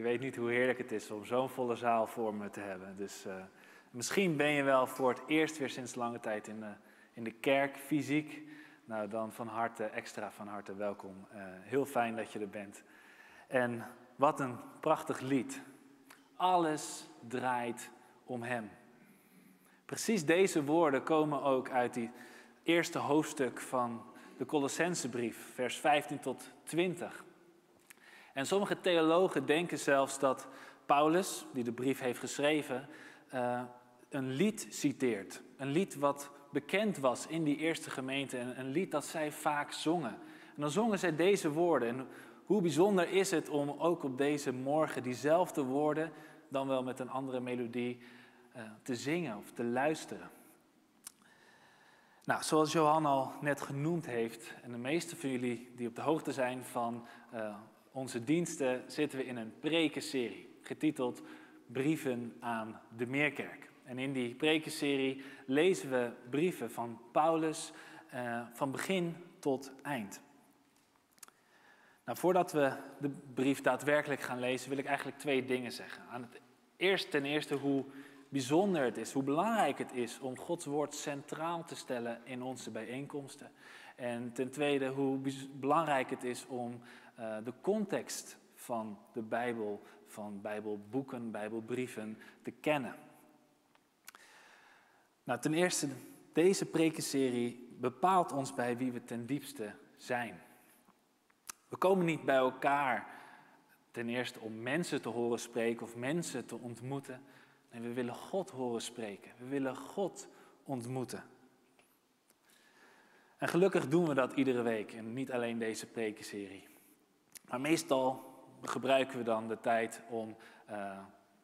Je weet niet hoe heerlijk het is om zo'n volle zaal voor me te hebben. Dus uh, misschien ben je wel voor het eerst weer sinds lange tijd in de, in de kerk, fysiek. Nou, dan van harte, extra van harte welkom. Uh, heel fijn dat je er bent. En wat een prachtig lied. Alles draait om Hem. Precies deze woorden komen ook uit die eerste hoofdstuk van de Colossensebrief, vers 15 tot 20. En sommige theologen denken zelfs dat Paulus, die de brief heeft geschreven, uh, een lied citeert. Een lied wat bekend was in die eerste gemeente. En een lied dat zij vaak zongen. En dan zongen zij deze woorden. En hoe bijzonder is het om ook op deze morgen diezelfde woorden, dan wel met een andere melodie, uh, te zingen of te luisteren. Nou, zoals Johan al net genoemd heeft, en de meeste van jullie die op de hoogte zijn van uh, onze diensten, zitten we in een prekenserie, getiteld Brieven aan de Meerkerk. En in die prekenserie lezen we brieven van Paulus uh, van begin tot eind. Nou, voordat we de brief daadwerkelijk gaan lezen, wil ik eigenlijk twee dingen zeggen. Aan het eerst ten eerste hoe bijzonder het is, hoe belangrijk het is om Gods woord centraal te stellen in onze bijeenkomsten. En ten tweede hoe belangrijk het is om uh, de context van de Bijbel, van Bijbelboeken, Bijbelbrieven te kennen. Nou, ten eerste, deze prekenserie bepaalt ons bij wie we ten diepste zijn. We komen niet bij elkaar ten eerste om mensen te horen spreken of mensen te ontmoeten. En we willen God horen spreken. We willen God ontmoeten. En gelukkig doen we dat iedere week en niet alleen deze prekenserie. Maar meestal gebruiken we dan de tijd om uh,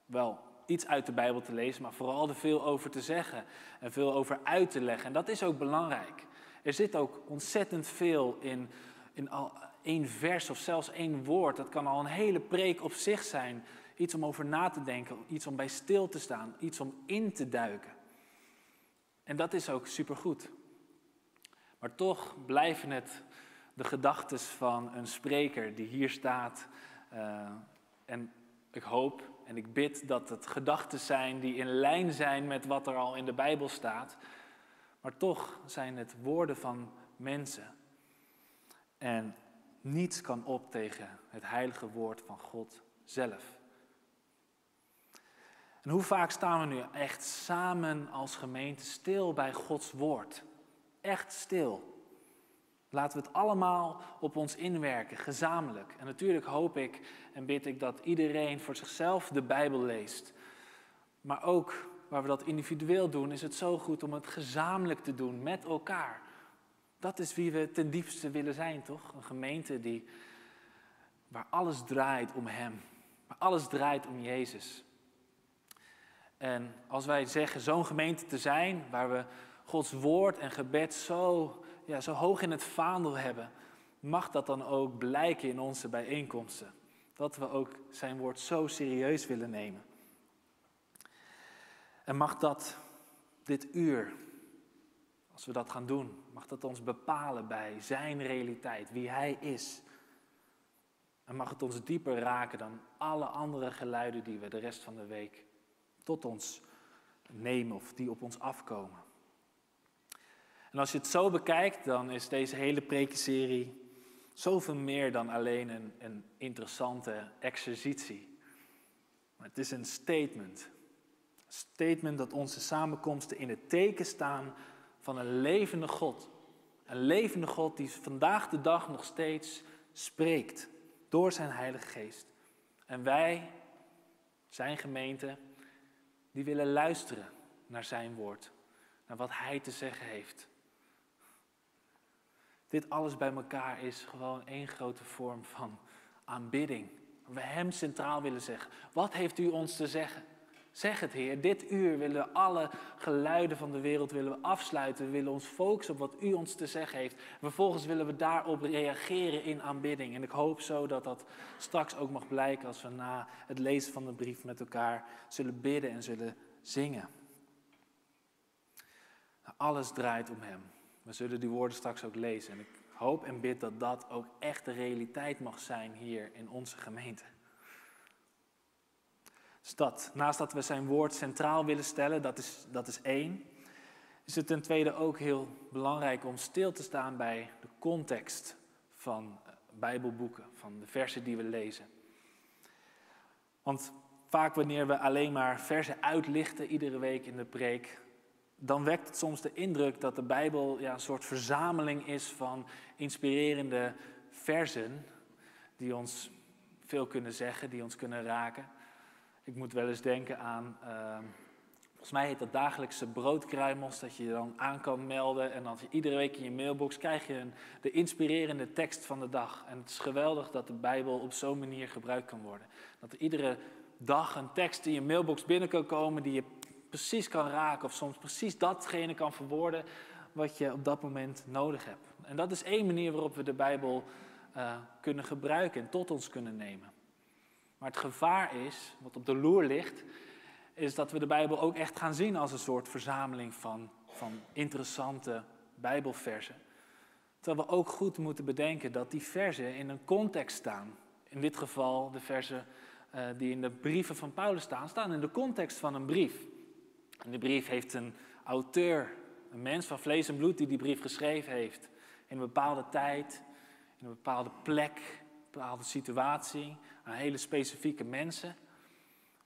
wel iets uit de Bijbel te lezen, maar vooral er veel over te zeggen en veel over uit te leggen. En dat is ook belangrijk. Er zit ook ontzettend veel in, in al één vers of zelfs één woord. Dat kan al een hele preek op zich zijn. Iets om over na te denken, iets om bij stil te staan, iets om in te duiken. En dat is ook supergoed. Maar toch blijven het de gedachten van een spreker die hier staat. Uh, en ik hoop en ik bid dat het gedachten zijn die in lijn zijn met wat er al in de Bijbel staat. Maar toch zijn het woorden van mensen. En niets kan op tegen het heilige woord van God zelf. En hoe vaak staan we nu echt samen als gemeente stil bij Gods woord? Echt stil. Laten we het allemaal op ons inwerken, gezamenlijk. En natuurlijk hoop ik en bid ik dat iedereen voor zichzelf de Bijbel leest. Maar ook waar we dat individueel doen, is het zo goed om het gezamenlijk te doen met elkaar. Dat is wie we ten diepste willen zijn, toch? Een gemeente die, waar alles draait om Hem. Waar alles draait om Jezus. En als wij zeggen zo'n gemeente te zijn, waar we Gods woord en gebed zo, ja, zo hoog in het vaandel hebben, mag dat dan ook blijken in onze bijeenkomsten. Dat we ook zijn woord zo serieus willen nemen. En mag dat dit uur, als we dat gaan doen, mag dat ons bepalen bij zijn realiteit, wie hij is. En mag het ons dieper raken dan alle andere geluiden die we de rest van de week tot ons nemen of die op ons afkomen. En als je het zo bekijkt, dan is deze hele prekenserie zoveel meer dan alleen een, een interessante exercitie. Maar het is een statement. Een statement dat onze samenkomsten in het teken staan van een levende God. Een levende God die vandaag de dag nog steeds spreekt door zijn Heilige Geest. En wij, zijn gemeente, die willen luisteren naar zijn woord, naar wat hij te zeggen heeft. Dit alles bij elkaar is gewoon één grote vorm van aanbidding we Hem centraal willen zeggen. Wat heeft u ons te zeggen? Zeg het, Heer. Dit uur willen we alle geluiden van de wereld willen we afsluiten. We willen ons focussen op wat U ons te zeggen heeft. Vervolgens willen we daarop reageren in aanbidding. En ik hoop zo dat dat straks ook mag blijken als we na het lezen van de brief met elkaar zullen bidden en zullen zingen. Alles draait om Hem. We zullen die woorden straks ook lezen. En ik hoop en bid dat dat ook echt de realiteit mag zijn hier in onze gemeente. Dus naast dat we zijn woord centraal willen stellen, dat is, dat is één, is het ten tweede ook heel belangrijk om stil te staan bij de context van Bijbelboeken, van de versen die we lezen. Want vaak wanneer we alleen maar versen uitlichten iedere week in de preek, dan wekt het soms de indruk dat de Bijbel ja, een soort verzameling is van inspirerende versen die ons veel kunnen zeggen, die ons kunnen raken. Ik moet wel eens denken aan, uh, volgens mij heet dat dagelijkse broodkruimels, dat je je dan aan kan melden en je iedere week in je mailbox krijg je een, de inspirerende tekst van de dag. En het is geweldig dat de Bijbel op zo'n manier gebruikt kan worden. Dat er iedere dag een tekst in je mailbox binnen kan komen die je precies kan raken of soms precies datgene kan verwoorden wat je op dat moment nodig hebt. En dat is één manier waarop we de Bijbel uh, kunnen gebruiken en tot ons kunnen nemen. Maar het gevaar is, wat op de loer ligt, is dat we de Bijbel ook echt gaan zien als een soort verzameling van, van interessante Bijbelversen. Terwijl we ook goed moeten bedenken dat die versen in een context staan. In dit geval de versen uh, die in de brieven van Paulus staan, staan in de context van een brief. En die brief heeft een auteur, een mens van vlees en bloed die die brief geschreven heeft. In een bepaalde tijd, in een bepaalde plek, een bepaalde situatie, aan hele specifieke mensen.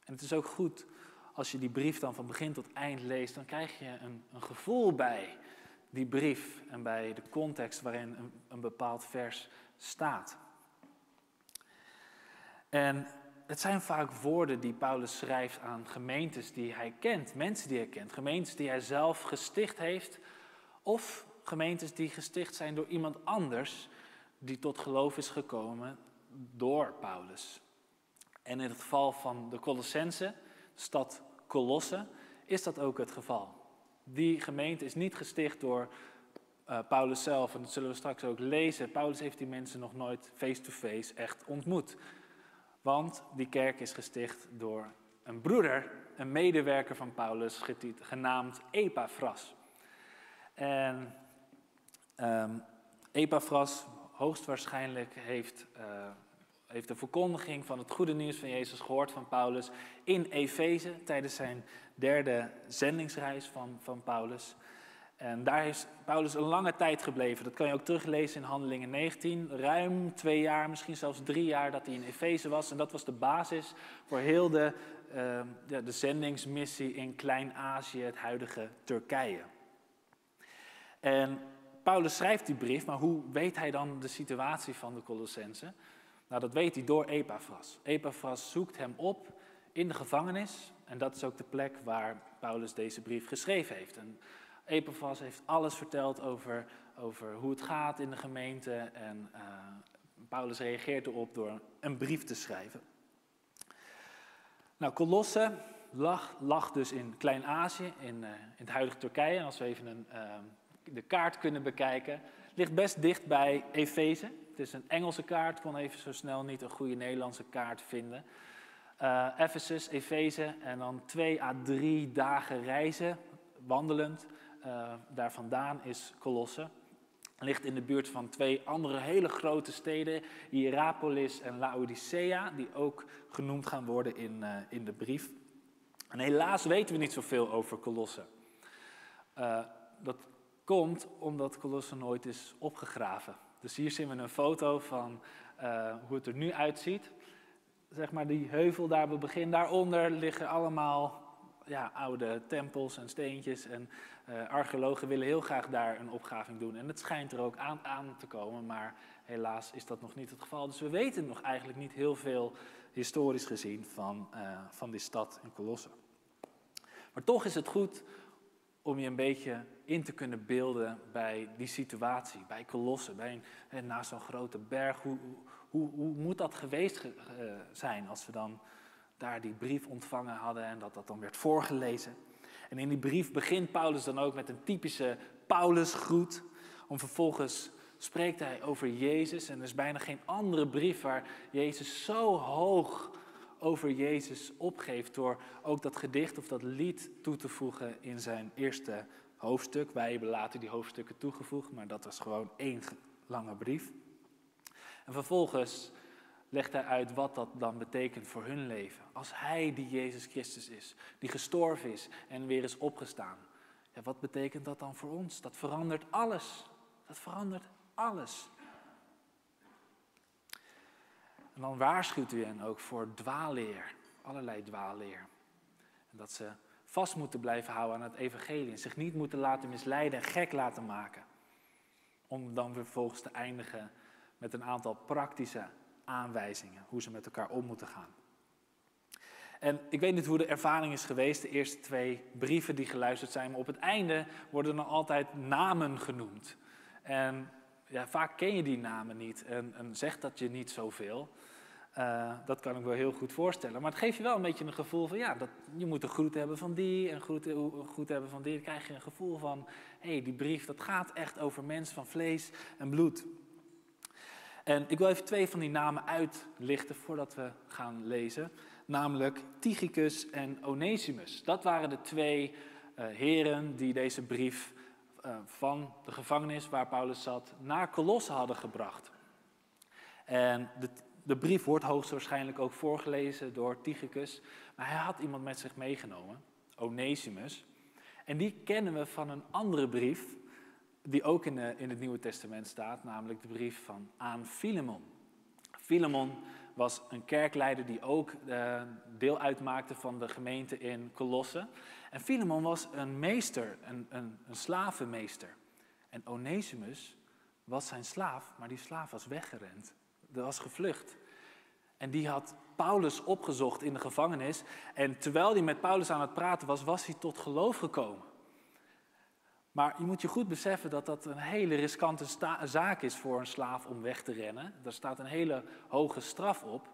En het is ook goed als je die brief dan van begin tot eind leest, dan krijg je een, een gevoel bij die brief en bij de context waarin een, een bepaald vers staat. En het zijn vaak woorden die Paulus schrijft aan gemeentes die hij kent, mensen die hij kent, gemeentes die hij zelf gesticht heeft, of gemeentes die gesticht zijn door iemand anders die tot geloof is gekomen door Paulus. En in het geval van de Colossense, stad Colosse, is dat ook het geval. Die gemeente is niet gesticht door uh, Paulus zelf, en dat zullen we straks ook lezen. Paulus heeft die mensen nog nooit face-to-face echt ontmoet. Want die kerk is gesticht door een broeder, een medewerker van Paulus, genaamd Epaphras. En um, Epaphras hoogstwaarschijnlijk heeft, uh, heeft de verkondiging van het goede nieuws van Jezus gehoord van Paulus in Efeze tijdens zijn derde zendingsreis van, van Paulus. En daar is Paulus een lange tijd gebleven. Dat kan je ook teruglezen in Handelingen 19. Ruim twee jaar, misschien zelfs drie jaar dat hij in Efeze was. En dat was de basis voor heel de, uh, de, zendingsmissie in Klein-Azië, het huidige Turkije. En Paulus schrijft die brief, maar hoe weet hij dan de situatie van de Colossense? Nou, dat weet hij door Epaphras. Epaphras zoekt hem op in de gevangenis. En dat is ook de plek waar Paulus deze brief geschreven heeft. Epaphras heeft alles verteld over, over hoe het gaat in de gemeente. En uh, Paulus reageert erop door een brief te schrijven. Nou, Colosse lag, lag dus in Klein-Azië, in, uh, in, het huidige Turkije. En als we even een, uh, de kaart kunnen bekijken, ligt best dicht bij Efeze. Het is een Engelse kaart, kon even zo snel niet een goede Nederlandse kaart vinden. Ephesus, Efeze en dan twee à drie dagen reizen, wandelend. Uh, daar vandaan is Colosse. Ligt in de buurt van twee andere hele grote steden, Hierapolis en Laodicea, die ook genoemd gaan worden in, uh, in de brief. En helaas weten we niet zoveel over Colosse. dat komt omdat Colosse nooit is opgegraven. Dus hier zien we een foto van hoe het er nu uitziet zeg maar die heuvel daar op het begin, daaronder liggen allemaal ja, oude tempels en steentjes. En uh, archeologen willen heel graag daar een opgraving doen. En het schijnt er ook aan, aan te komen, maar helaas is dat nog niet het geval. Dus we weten nog eigenlijk niet heel veel historisch gezien van, uh, van die stad in Colosse. Maar toch is het goed om je een beetje in te kunnen beelden bij die situatie, bij Colosse, bij een, naast zo'n grote berg. Hoe, hoe, hoe moet dat geweest zijn als we dan daar die brief ontvangen hadden en dat dat dan werd voorgelezen? En in die brief begint Paulus dan ook met een typische Paulusgroet, om vervolgens spreekt hij over Jezus. En er is bijna geen andere brief waar Jezus zo hoog over Jezus opgeeft door ook dat gedicht of dat lied toe te voegen in zijn eerste hoofdstuk. Wij hebben later die hoofdstukken toegevoegd, maar dat was gewoon één lange brief. En vervolgens legt hij uit wat dat dan betekent voor hun leven. Als hij die Jezus Christus is, die gestorven is en weer is opgestaan. Ja, wat betekent dat dan voor ons? Dat verandert alles. Dat verandert alles. En dan waarschuwt u hen ook voor dwaalleer, allerlei dwaalleer. En dat ze vast moeten blijven houden aan het evangelie en zich niet moeten laten misleiden en gek laten maken. Om dan vervolgens te eindigen met een aantal praktische aanwijzingen hoe ze met elkaar om moeten gaan. En ik weet niet hoe de ervaring is geweest, de eerste twee brieven die geluisterd zijn, maar op het einde worden er altijd namen genoemd. En ja, vaak ken je die namen niet en, en zegt dat je niet zoveel. Uh, dat kan ik wel heel goed voorstellen. Maar het geeft je wel een beetje een gevoel van, ja, dat, je moet een groet hebben van die en groet, groet hebben van die. Dan krijg je een gevoel van, hé, hey, die brief, dat gaat echt over mensen van vlees en bloed. En ik wil even twee van die namen uitlichten voordat we gaan lezen. Namelijk Tychicus en Onesimus. Dat waren de twee uh, heren die deze brief uh, van de gevangenis waar Paulus zat naar Colosse hadden gebracht. En de, de brief wordt hoogstwaarschijnlijk ook voorgelezen door Tychicus. Maar hij had iemand met zich meegenomen, Onesimus. En die kennen we van een andere brief die ook in, het Nieuwe Testament staat, namelijk de brief van aan Filemon. Filemon was een kerkleider die ook uh, deel uitmaakte van de gemeente in Colosse. En Filemon was een meester, een, een, een slavenmeester. En Onesimus was zijn slaaf, maar die slaaf was weggerend. Dat was gevlucht. En die had Paulus opgezocht in de gevangenis. En terwijl hij met Paulus aan het praten was, was hij tot geloof gekomen. Maar je moet je goed beseffen dat dat een hele riskante zaak is voor een slaaf om weg te rennen. Daar staat een hele hoge straf op.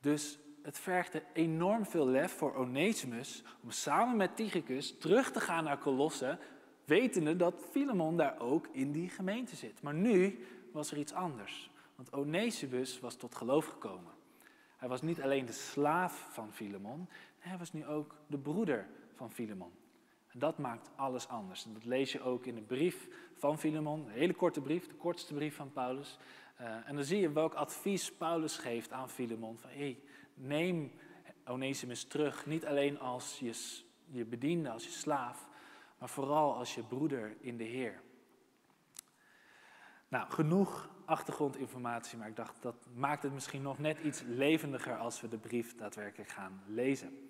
Dus het vergde enorm veel lef voor Onesimus om samen met Tychicus terug te gaan naar Colosse, wetende dat Filemon daar ook in die gemeente zit. Maar nu was er iets anders, want Onesimus was tot geloof gekomen. Hij was niet alleen de slaaf van Filemon, hij was nu ook de broeder van Filemon. Dat maakt alles anders. En dat lees je ook in de brief van Filemon, een hele korte brief, de kortste brief van Paulus. Uh, en dan zie je welk advies Paulus geeft aan Filemon. Van hey, neem Onesimus terug, niet alleen als je, je bediende, als je slaaf, maar vooral als je broeder in de Heer. Nou, genoeg achtergrondinformatie, maar ik dacht dat maakt het misschien nog net iets levendiger als we de brief daadwerkelijk gaan lezen.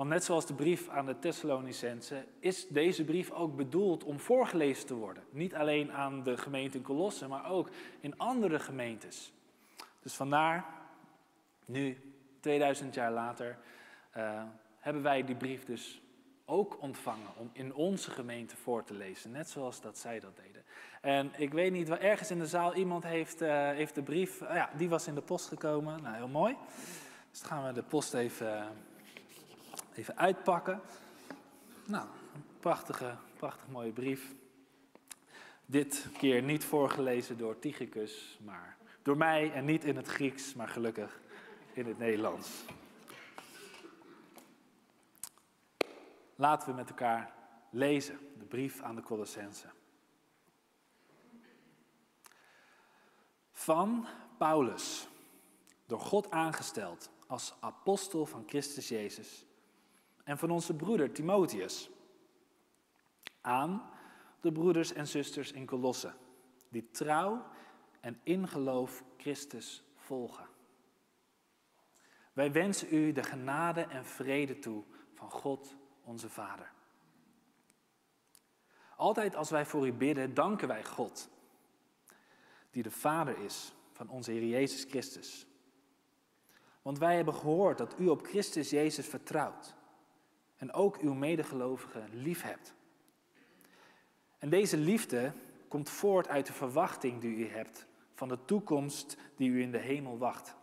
Want net zoals de brief aan de Thessalonicense is deze brief ook bedoeld om voorgelezen te worden. Niet alleen aan de gemeente in Colosse, maar ook in andere gemeentes. Dus vandaar, nu, 2000 jaar later, uh, hebben wij die brief dus ook ontvangen om in onze gemeente voor te lezen. Net zoals dat zij dat deden. En ik weet niet, ergens in de zaal iemand heeft, uh, heeft de brief, uh, ja, die was in de post gekomen. Nou, heel mooi. Dus dan gaan we de post even even uitpakken. Nou, een prachtige, prachtig mooie brief. Dit keer niet voorgelezen door Tychicus, maar door mij en niet in het Grieks, maar gelukkig in het Nederlands. Laten we met elkaar lezen de brief aan de Colossense. Van Paulus, door God aangesteld als apostel van Christus Jezus en van onze broeder Timotheus. Aan de broeders en zusters in Colosse, die trouw en in geloof Christus volgen. Wij wensen u de genade en vrede toe van God onze Vader. Altijd als wij voor u bidden, danken wij God, die de Vader is van onze Heer Jezus Christus. Want wij hebben gehoord dat u op Christus Jezus vertrouwt en ook uw medegelovigen lief hebt. En deze liefde komt voort uit de verwachting die u hebt van de toekomst die u in de hemel wacht.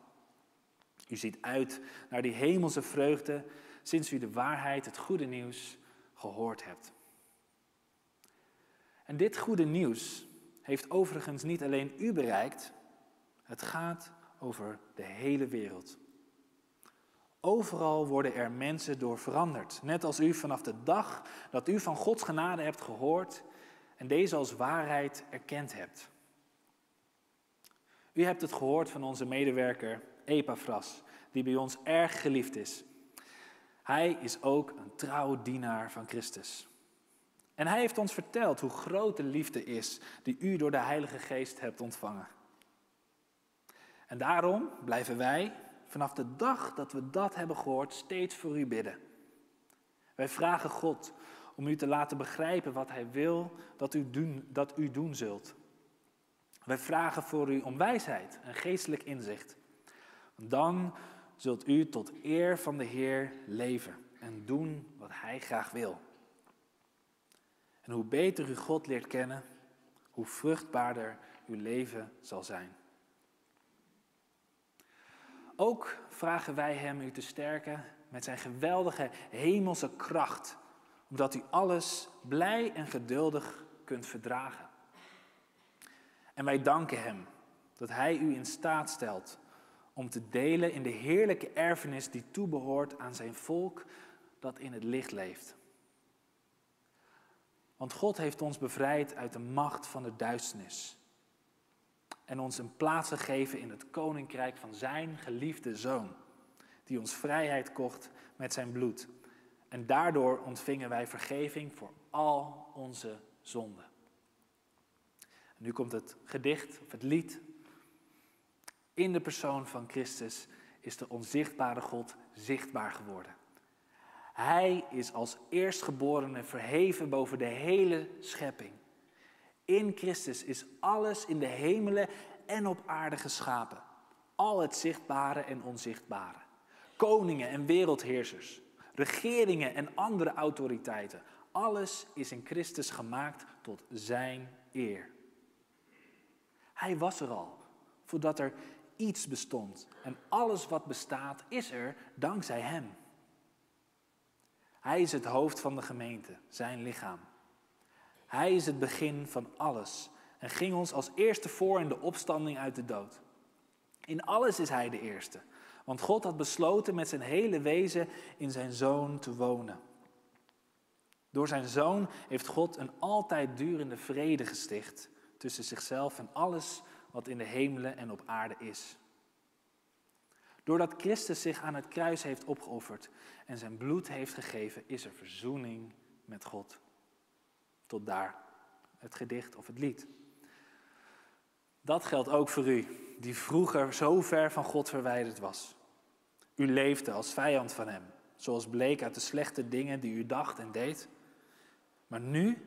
U ziet uit naar die hemelse vreugde sinds u de waarheid, het goede nieuws, gehoord hebt. En dit goede nieuws heeft overigens niet alleen u bereikt, het gaat over de hele wereld. Overal worden er mensen door veranderd, net als u vanaf de dag dat u van Gods genade hebt gehoord en deze als waarheid erkend hebt. U hebt het gehoord van onze medewerker Epaphras, die bij ons erg geliefd is. Hij is ook een trouw dienaar van Christus. En hij heeft ons verteld hoe groot de liefde is die u door de Heilige Geest hebt ontvangen. En daarom blijven wij vanaf de dag dat we dat hebben gehoord steeds voor u bidden. Wij vragen God om u te laten begrijpen wat Hij wil dat u doen, dat u doen zult. Wij vragen voor u om wijsheid en geestelijk inzicht. Dan zult u tot eer van de Heer leven en doen wat Hij graag wil. En hoe beter u God leert kennen, hoe vruchtbaarder uw leven zal zijn. Ook vragen wij Hem u te sterken met Zijn geweldige hemelse kracht, omdat u alles blij en geduldig kunt verdragen. En wij danken Hem dat Hij u in staat stelt om te delen in de heerlijke erfenis die toebehoort aan Zijn volk dat in het licht leeft. Want God heeft ons bevrijd uit de macht van de duisternis en ons een plaats gegeven in het koninkrijk van Zijn geliefde Zoon, die ons vrijheid kocht met Zijn bloed. En daardoor ontvingen wij vergeving voor al onze zonden. En nu komt het gedicht of het lied. In de persoon van Christus is de onzichtbare God zichtbaar geworden. Hij is als eerstgeborene verheven boven de hele schepping. In Christus is alles in de hemelen en op aarde geschapen. Al het zichtbare en onzichtbare. Koningen en wereldheersers, regeringen en andere autoriteiten. Alles is in Christus gemaakt tot Zijn eer. Hij was er al, voordat er iets bestond. En alles wat bestaat is er dankzij Hem. Hij is het hoofd van de gemeente, zijn lichaam. Hij is het begin van alles en ging ons als eerste voor in de opstanding uit de dood. In alles is Hij de eerste, want God had besloten met zijn hele wezen in zijn zoon te wonen. Door zijn zoon heeft God een altijd durende vrede gesticht tussen zichzelf en alles wat in de hemelen en op aarde is. Doordat Christus zich aan het kruis heeft opgeofferd en zijn bloed heeft gegeven, is er verzoening met God. Tot daar het gedicht of het lied. Dat geldt ook voor u, die vroeger zo ver van God verwijderd was. U leefde als vijand van Hem, zoals bleek uit de slechte dingen die u dacht en deed. Maar nu,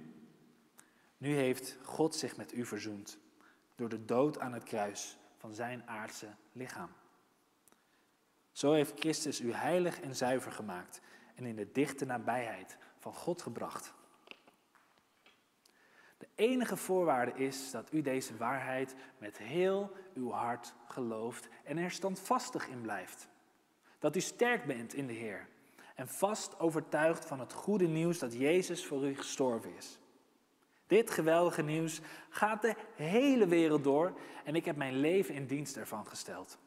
nu heeft God zich met u verzoend door de dood aan het kruis van Zijn aardse lichaam. Zo heeft Christus u heilig en zuiver gemaakt en in de dichte nabijheid van God gebracht. De enige voorwaarde is dat u deze waarheid met heel uw hart gelooft en er standvastig in blijft. Dat u sterk bent in de Heer en vast overtuigd van het goede nieuws dat Jezus voor u gestorven is. Dit geweldige nieuws gaat de hele wereld door en ik heb mijn leven in dienst ervan gesteld.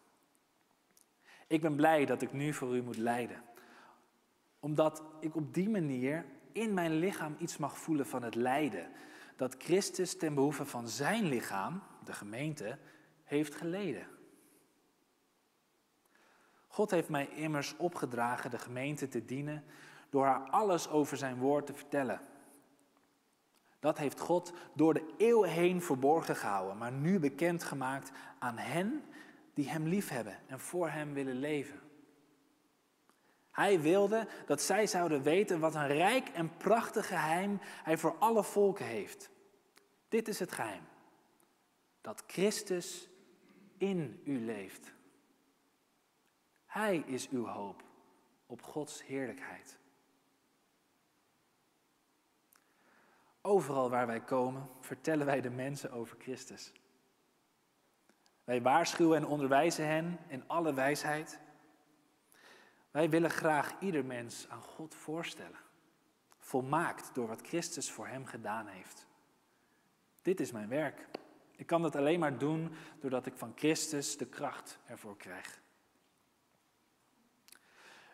Ik ben blij dat ik nu voor u moet lijden. Omdat ik op die manier in mijn lichaam iets mag voelen van het lijden. Dat Christus ten behoeve van zijn lichaam, de gemeente, heeft geleden. God heeft mij immers opgedragen de gemeente te dienen door haar alles over zijn woord te vertellen. Dat heeft God door de eeuw heen verborgen gehouden, maar nu bekendgemaakt aan hen die Hem liefhebben en voor Hem willen leven. Hij wilde dat zij zouden weten wat een rijk en prachtig geheim Hij voor alle volken heeft. Dit is het geheim. Dat Christus in u leeft. Hij is uw hoop op Gods heerlijkheid. Overal waar wij komen, vertellen wij de mensen over Christus. Wij waarschuwen en onderwijzen hen in alle wijsheid. Wij willen graag ieder mens aan God voorstellen, volmaakt door wat Christus voor hem gedaan heeft. Dit is mijn werk. Ik kan dat alleen maar doen doordat ik van Christus de kracht ervoor krijg.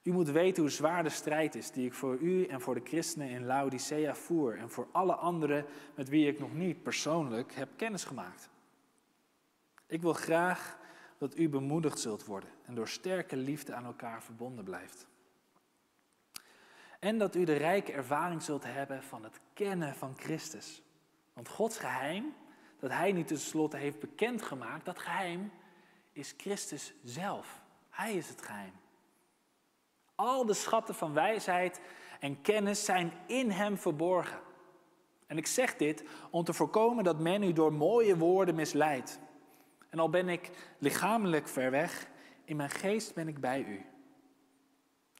U moet weten hoe zwaar de strijd is die ik voor u en voor de christenen in Laodicea voer en voor alle anderen met wie ik nog niet persoonlijk heb kennis gemaakt. Ik wil graag dat u bemoedigd zult worden en door sterke liefde aan elkaar verbonden blijft. En dat u de rijke ervaring zult hebben van het kennen van Christus. Want Gods geheim, dat Hij niet tenslotte heeft bekendgemaakt, dat geheim is Christus zelf. Hij is het geheim. Al de schatten van wijsheid en kennis zijn in Hem verborgen. En ik zeg dit om te voorkomen dat men u door mooie woorden misleidt. En al ben ik lichamelijk ver weg, in mijn geest ben ik bij u.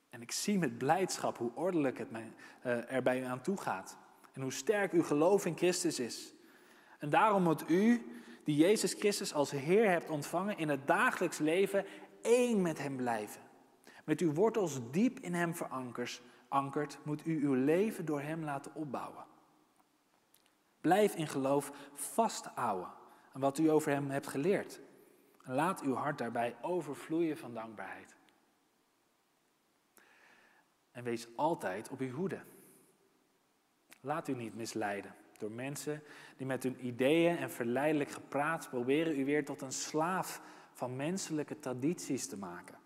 En ik zie met blijdschap hoe ordelijk het uh, er bij u aan toe gaat. En hoe sterk uw geloof in Christus is. En daarom moet u, die Jezus Christus als Heer hebt ontvangen, in het dagelijks leven één met Hem blijven. Met uw wortels diep in Hem verankerd, moet u uw leven door Hem laten opbouwen. Blijf in geloof vasthouden aan wat u over Hem hebt geleerd. En laat uw hart daarbij overvloeien van dankbaarheid. En wees altijd op uw hoede. Laat u niet misleiden door mensen die met hun ideeën en verleidelijk gepraat proberen u weer tot een slaaf van menselijke tradities te maken.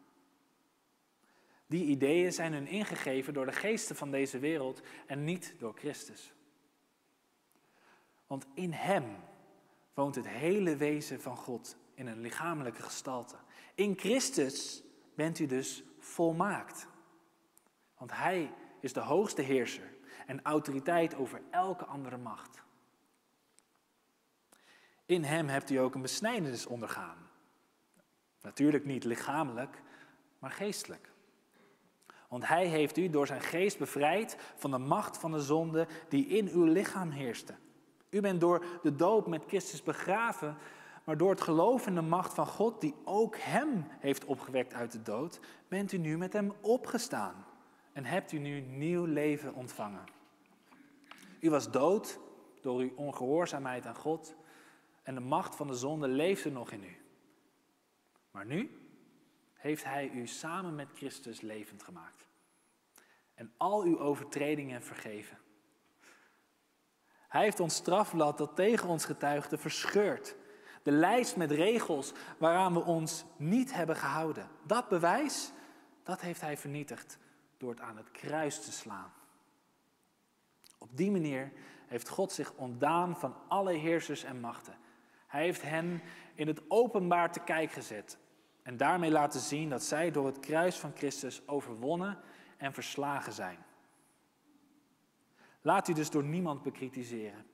Die ideeën zijn hun ingegeven door de geesten van deze wereld en niet door Christus. Want in Hem woont het hele wezen van God in een lichamelijke gestalte. In Christus bent u dus volmaakt. Want Hij is de hoogste heerser en autoriteit over elke andere macht. In Hem hebt u ook een besnijdenis ondergaan. Natuurlijk niet lichamelijk, maar geestelijk. Want Hij heeft u door zijn geest bevrijd van de macht van de zonde die in uw lichaam heerste. U bent door de doop met Christus begraven, maar door het geloof in de macht van God, die ook Hem heeft opgewekt uit de dood, bent u nu met Hem opgestaan en hebt u nu nieuw leven ontvangen. U was dood door uw ongehoorzaamheid aan God en de macht van de zonde leefde nog in u. Maar nu heeft Hij u samen met Christus levend gemaakt en al uw overtredingen vergeven. Hij heeft ons strafblad dat tegen ons getuigde verscheurd. De lijst met regels waaraan we ons niet hebben gehouden. Dat bewijs, dat heeft hij vernietigd door het aan het kruis te slaan. Op die manier heeft God zich ontdaan van alle heersers en machten. Hij heeft hen in het openbaar te kijk gezet en daarmee laten zien dat zij door het kruis van Christus overwonnen en verslagen zijn. Laat u dus door niemand bekritiseren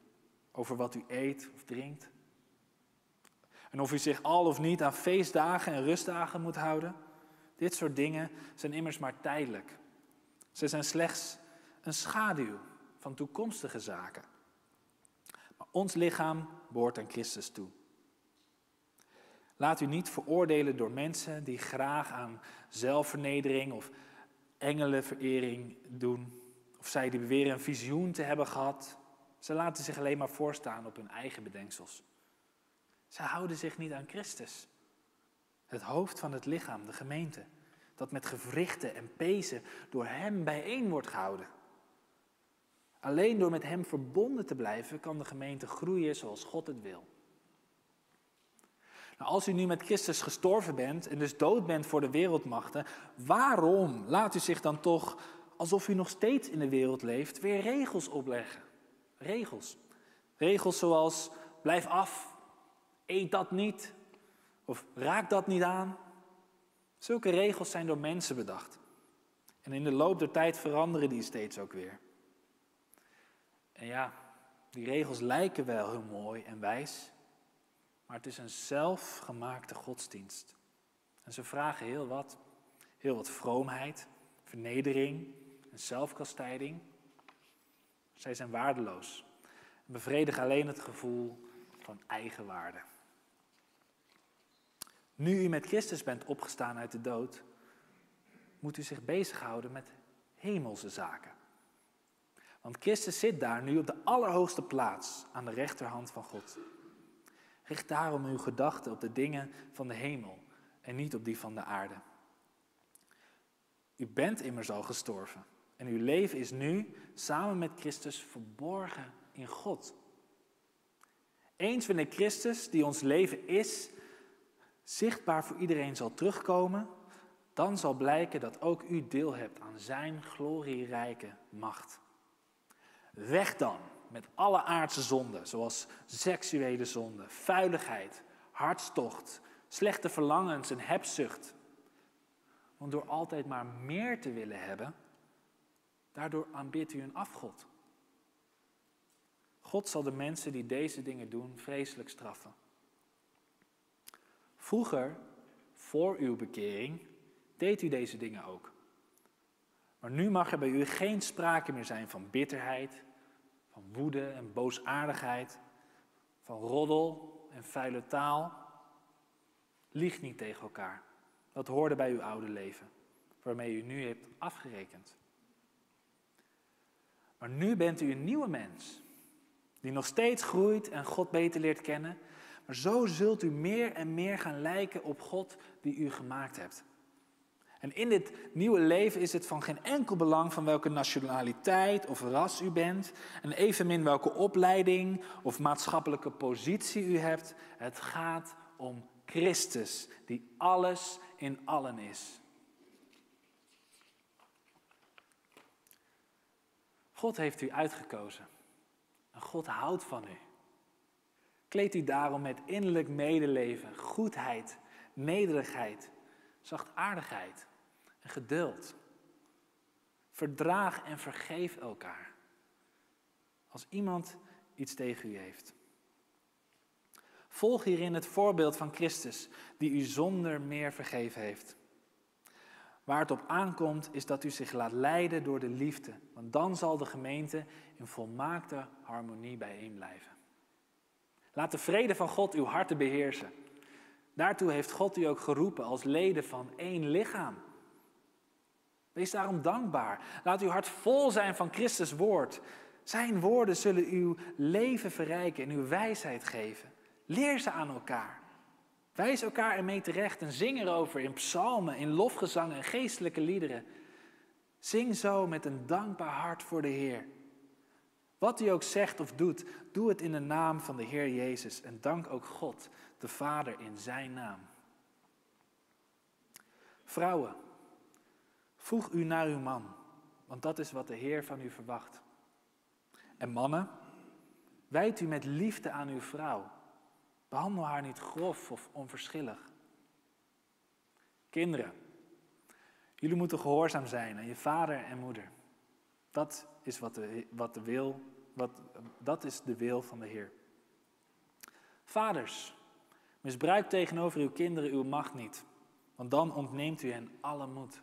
over wat u eet of drinkt. En of u zich al of niet aan feestdagen en rustdagen moet houden. Dit soort dingen zijn immers maar tijdelijk. Ze zijn slechts een schaduw van toekomstige zaken. Maar ons lichaam behoort aan Christus toe. Laat u niet veroordelen door mensen die graag aan zelfvernedering of engelenverering doen. Of zij die beweren een visioen te hebben gehad. Ze laten zich alleen maar voorstaan op hun eigen bedenksels. Ze houden zich niet aan Christus. Het hoofd van het lichaam, de gemeente. Dat met gewrichten en pezen door Hem bijeen wordt gehouden. Alleen door met Hem verbonden te blijven kan de gemeente groeien zoals God het wil. Nou, als u nu met Christus gestorven bent en dus dood bent voor de wereldmachten, waarom laat u zich dan toch alsof u nog steeds in de wereld leeft, weer regels opleggen. Regels. Regels zoals blijf af, eet dat niet of raak dat niet aan. Zulke regels zijn door mensen bedacht. En in de loop der tijd veranderen die steeds ook weer. En ja, die regels lijken wel heel mooi en wijs, maar het is een zelfgemaakte godsdienst. En ze vragen heel wat. Heel wat vroomheid, vernedering, zelfkastijding. Zij zijn waardeloos en bevredigen alleen het gevoel van eigenwaarde. Nu u met Christus bent opgestaan uit de dood, moet u zich bezighouden met hemelse zaken. Want Christus zit daar nu op de allerhoogste plaats aan de rechterhand van God. Richt daarom uw gedachten op de dingen van de hemel en niet op die van de aarde. U bent immers al gestorven en uw leven is nu samen met Christus verborgen in God. Eens wanneer Christus, die ons leven is, zichtbaar voor iedereen zal terugkomen, dan zal blijken dat ook u deel hebt aan zijn glorierijke macht. Weg dan met alle aardse zonden, zoals seksuele zonde, vuiligheid, hartstocht, slechte verlangens en hebzucht. Want door altijd maar meer te willen hebben, daardoor aanbidt u een afgod. God zal de mensen die deze dingen doen vreselijk straffen. Vroeger, voor uw bekering, deed u deze dingen ook. Maar nu mag er bij u geen sprake meer zijn van bitterheid, van woede en boosaardigheid, van roddel en vuile taal. Lieg niet tegen elkaar. Dat hoorde bij uw oude leven, waarmee u nu hebt afgerekend. Maar nu bent u een nieuwe mens, die nog steeds groeit en God beter leert kennen. Maar zo zult u meer en meer gaan lijken op God die u gemaakt hebt. En in dit nieuwe leven is het van geen enkel belang van welke nationaliteit of ras u bent. En evenmin welke opleiding of maatschappelijke positie u hebt. Het gaat om Christus, die alles in allen is. God heeft u uitgekozen. En God houdt van u. Kleed u daarom met innerlijk medeleven, goedheid, nederigheid, zachtaardigheid en geduld. Verdraag en vergeef elkaar. Als iemand iets tegen u heeft. Volg hierin het voorbeeld van Christus, die u zonder meer vergeven heeft. Waar het op aankomt is dat u zich laat leiden door de liefde, want dan zal de gemeente in volmaakte harmonie bijeen blijven. Laat de vrede van God uw harten beheersen. Daartoe heeft God u ook geroepen als leden van één lichaam. Wees daarom dankbaar. Laat uw hart vol zijn van Christus woord. Zijn woorden zullen uw leven verrijken en uw wijsheid geven. Leer ze aan elkaar. Wijs elkaar ermee terecht en zing erover in psalmen, in lofgezangen en geestelijke liederen. Zing zo met een dankbaar hart voor de Heer. Wat u ook zegt of doet, doe het in de naam van de Heer Jezus en dank ook God, de Vader, in Zijn naam. Vrouwen, voeg u naar uw man, want dat is wat de Heer van u verwacht. En mannen, wijd u met liefde aan uw vrouw. Behandel haar niet grof of onverschillig. Kinderen, jullie moeten gehoorzaam zijn aan je vader en moeder. Dat is wat de, wat de wil, wat, dat is de wil van de Heer. Vaders, misbruik tegenover uw kinderen uw macht niet, want dan ontneemt u hen alle moed.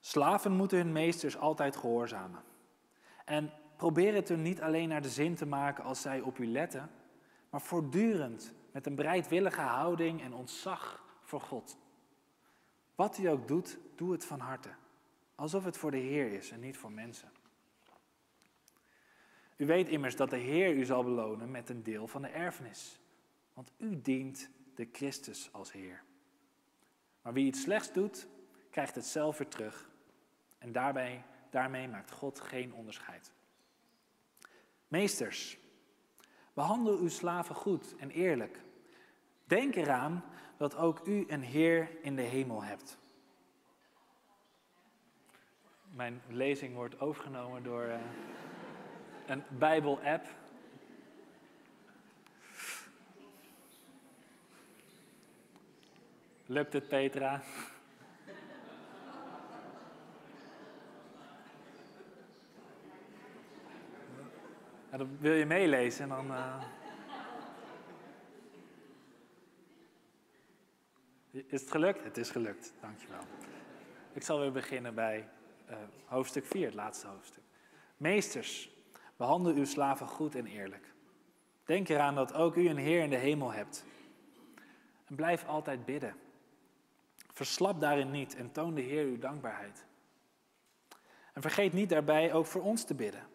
Slaven moeten hun meesters altijd gehoorzamen. En probeer het hun niet alleen naar de zin te maken als zij op u letten, maar voortdurend met een bereidwillige houding en ontzag voor God. Wat u ook doet, doe het van harte. Alsof het voor de Heer is en niet voor mensen. U weet immers dat de Heer u zal belonen met een deel van de erfenis. Want u dient de Christus als Heer. Maar wie iets slechts doet, krijgt het zelf weer terug. En daarbij, daarmee maakt God geen onderscheid. Meesters, behandel uw slaven goed en eerlijk. Denk eraan dat ook u een Heer in de hemel hebt. Mijn lezing wordt overgenomen door uh, een Bijbel-app. Lukt het, Petra? Ja, dan wil je meelezen en dan. Uh... Is het gelukt? Het is gelukt, dankjewel. Ik zal weer beginnen bij uh, hoofdstuk 4, het laatste hoofdstuk. Meesters, behandel uw slaven goed en eerlijk. Denk eraan dat ook u een Heer in de hemel hebt. En blijf altijd bidden. Verslap daarin niet en toon de Heer uw dankbaarheid. En vergeet niet daarbij ook voor ons te bidden.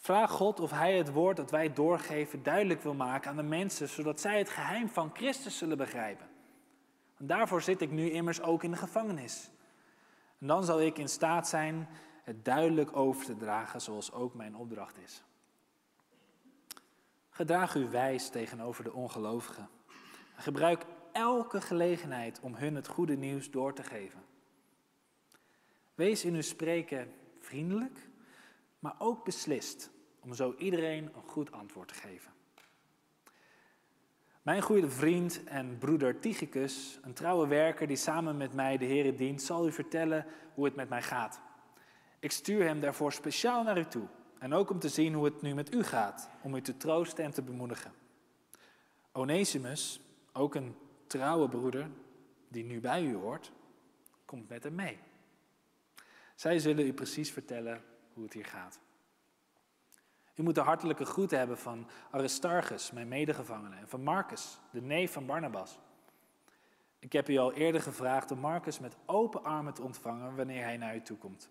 Vraag God of Hij het woord dat wij doorgeven duidelijk wil maken aan de mensen, zodat zij het geheim van Christus zullen begrijpen. En daarvoor zit ik nu immers ook in de gevangenis. En dan zal ik in staat zijn het duidelijk over te dragen, zoals ook mijn opdracht is. Gedraag u wijs tegenover de ongelovigen. En gebruik elke gelegenheid om hun het goede nieuws door te geven. Wees in uw spreken vriendelijk, maar ook beslist om zo iedereen een goed antwoord te geven. Mijn goede vriend en broeder Tychicus, een trouwe werker die samen met mij de Heer dient, zal u vertellen hoe het met mij gaat. Ik stuur hem daarvoor speciaal naar u toe. En ook om te zien hoe het nu met u gaat, om u te troosten en te bemoedigen. Onesimus, ook een trouwe broeder die nu bij u hoort, komt met hem mee. Zij zullen u precies vertellen hoe het hier gaat. U moet de hartelijke groeten hebben van Aristarchus, mijn medegevangene, en van Marcus, de neef van Barnabas. Ik heb u al eerder gevraagd om Marcus met open armen te ontvangen wanneer hij naar u toe komt.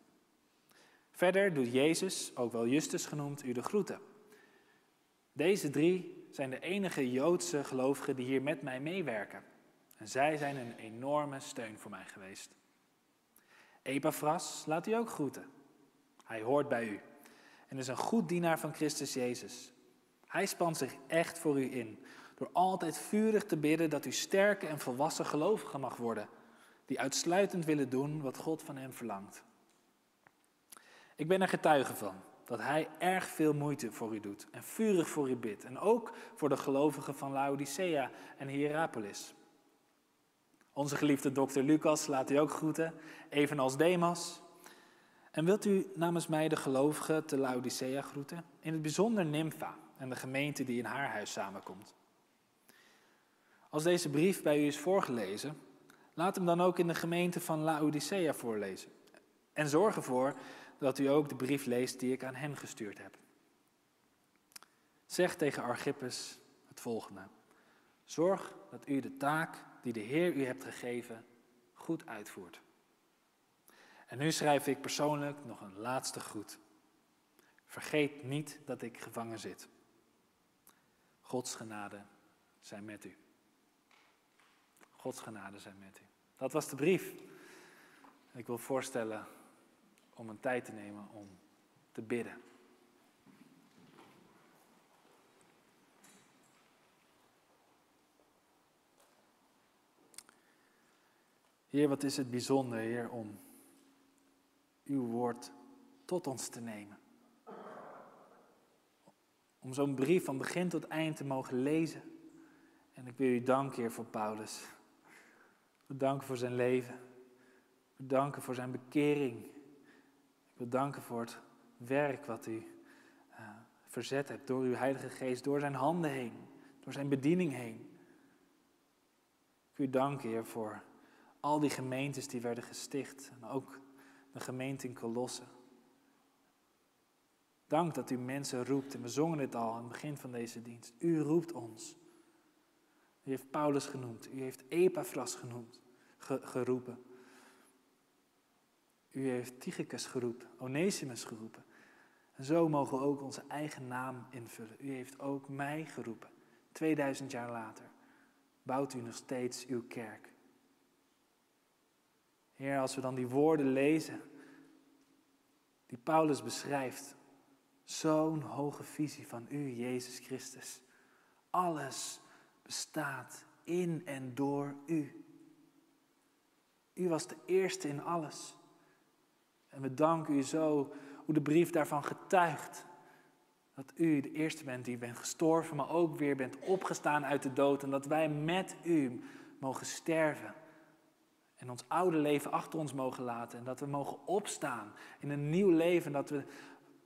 Verder doet Jezus, ook wel Justus genoemd, u de groeten. Deze drie zijn de enige Joodse gelovigen die hier met mij meewerken. En zij zijn een enorme steun voor mij geweest. Epaphras laat u ook groeten. Hij hoort bij u en is een goed dienaar van Christus Jezus. Hij spant zich echt voor u in, door altijd vurig te bidden dat u sterke en volwassen gelovigen mag worden, die uitsluitend willen doen wat God van hem verlangt. Ik ben er getuige van dat hij erg veel moeite voor u doet en vurig voor u bidt. En ook voor de gelovigen van Laodicea en Hierapolis. Onze geliefde dokter Lucas laat u ook groeten, evenals Demas. En wilt u namens mij de gelovigen te Laodicea groeten? In het bijzonder Nympha en de gemeente die in haar huis samenkomt. Als deze brief bij u is voorgelezen, laat hem dan ook in de gemeente van Laodicea voorlezen. En zorg ervoor dat u ook de brief leest die ik aan hen gestuurd heb. Zeg tegen Archippus het volgende. Zorg dat u de taak die de Heer u hebt gegeven goed uitvoert. En nu schrijf ik persoonlijk nog een laatste groet. Vergeet niet dat ik gevangen zit. Gods genade zijn met u. Gods genade zijn met u. Dat was de brief. Ik wil voorstellen om een tijd te nemen om te bidden. Heer, wat is het bijzonder, Heer, om uw woord tot ons te nemen. Om zo'n brief van begin tot eind te mogen lezen. En ik wil u danken, Heer, voor Paulus. Bedanken voor zijn leven. Bedanken voor zijn bekering. Ik wil danken voor het werk wat u uh, verzet hebt door uw Heilige Geest, door zijn handen heen, door zijn bediening heen. Ik wil u danken, Heer, voor al die gemeentes die werden gesticht. En ook de gemeente in Colosse. Dank dat u mensen roept. En we zongen het al aan het begin van deze dienst. U roept ons. U heeft Paulus genoemd. U heeft Epaphras genoemd, geroepen. U heeft Tychicus geroepen, Onesimus geroepen. En zo mogen we ook onze eigen naam invullen. U heeft ook mij geroepen. 2000 jaar later bouwt u nog steeds uw kerk. Heer, als we dan die woorden lezen die Paulus beschrijft, zo'n hoge visie van u, Jezus Christus. Alles bestaat in en door u. U was de eerste in alles. En we danken u zo hoe de brief daarvan getuigt. Dat u de eerste bent die bent gestorven, maar ook weer bent opgestaan uit de dood. En dat wij met u mogen sterven. En ons oude leven achter ons mogen laten. En dat we mogen opstaan in een nieuw leven. Dat we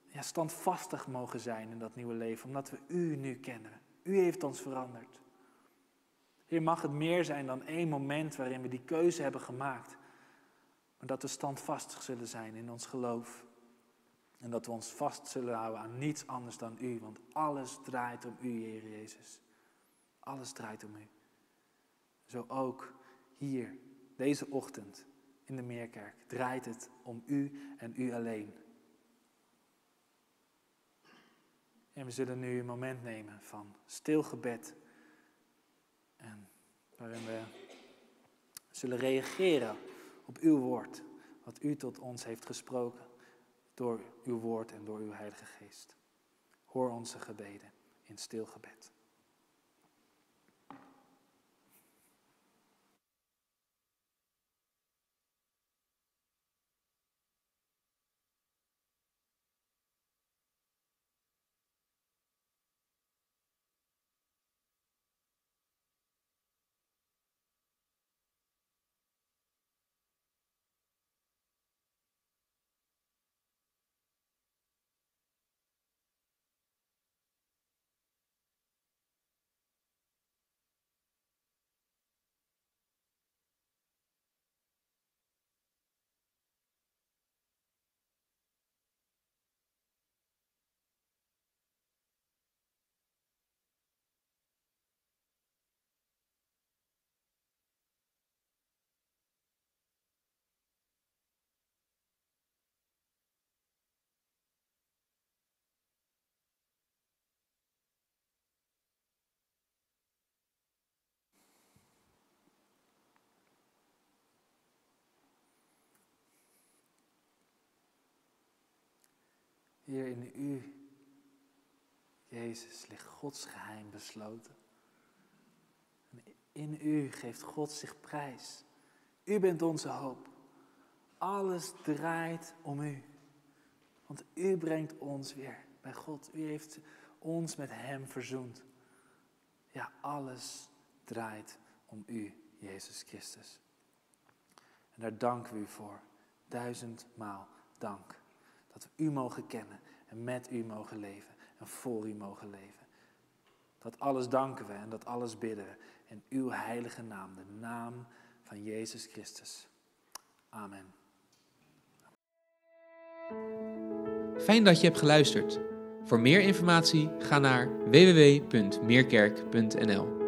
ja, standvastig mogen zijn in dat nieuwe leven. Omdat we u nu kennen. U heeft ons veranderd. Heer, mag het meer zijn dan één moment waarin we die keuze hebben gemaakt. Maar dat we standvastig zullen zijn in ons geloof. En dat we ons vast zullen houden aan niets anders dan u. Want alles draait om u, Heer Jezus. Alles draait om u. Zo ook hier, deze ochtend in de Meerkerk, draait het om u en u alleen. En we zullen nu een moment nemen van stil gebed. En waarin we zullen reageren op uw woord. Wat u tot ons heeft gesproken door uw woord en door uw Heilige Geest. Hoor onze gebeden in stil gebed. Hier in u, Jezus, ligt Gods geheim besloten. in u geeft God zich prijs. U bent onze hoop. Alles draait om u. Want u brengt ons weer bij God. U heeft ons met Hem verzoend. Ja, alles draait om u, Jezus Christus. En daar danken we u voor. Duizendmaal dank. Dat we u mogen kennen en met u mogen leven en voor u mogen leven. Dat alles danken we en dat alles bidden we in uw heilige naam, de naam van Jezus Christus. Amen. Fijn dat je hebt geluisterd. Voor meer informatie ga naar www.meerkerk.nl.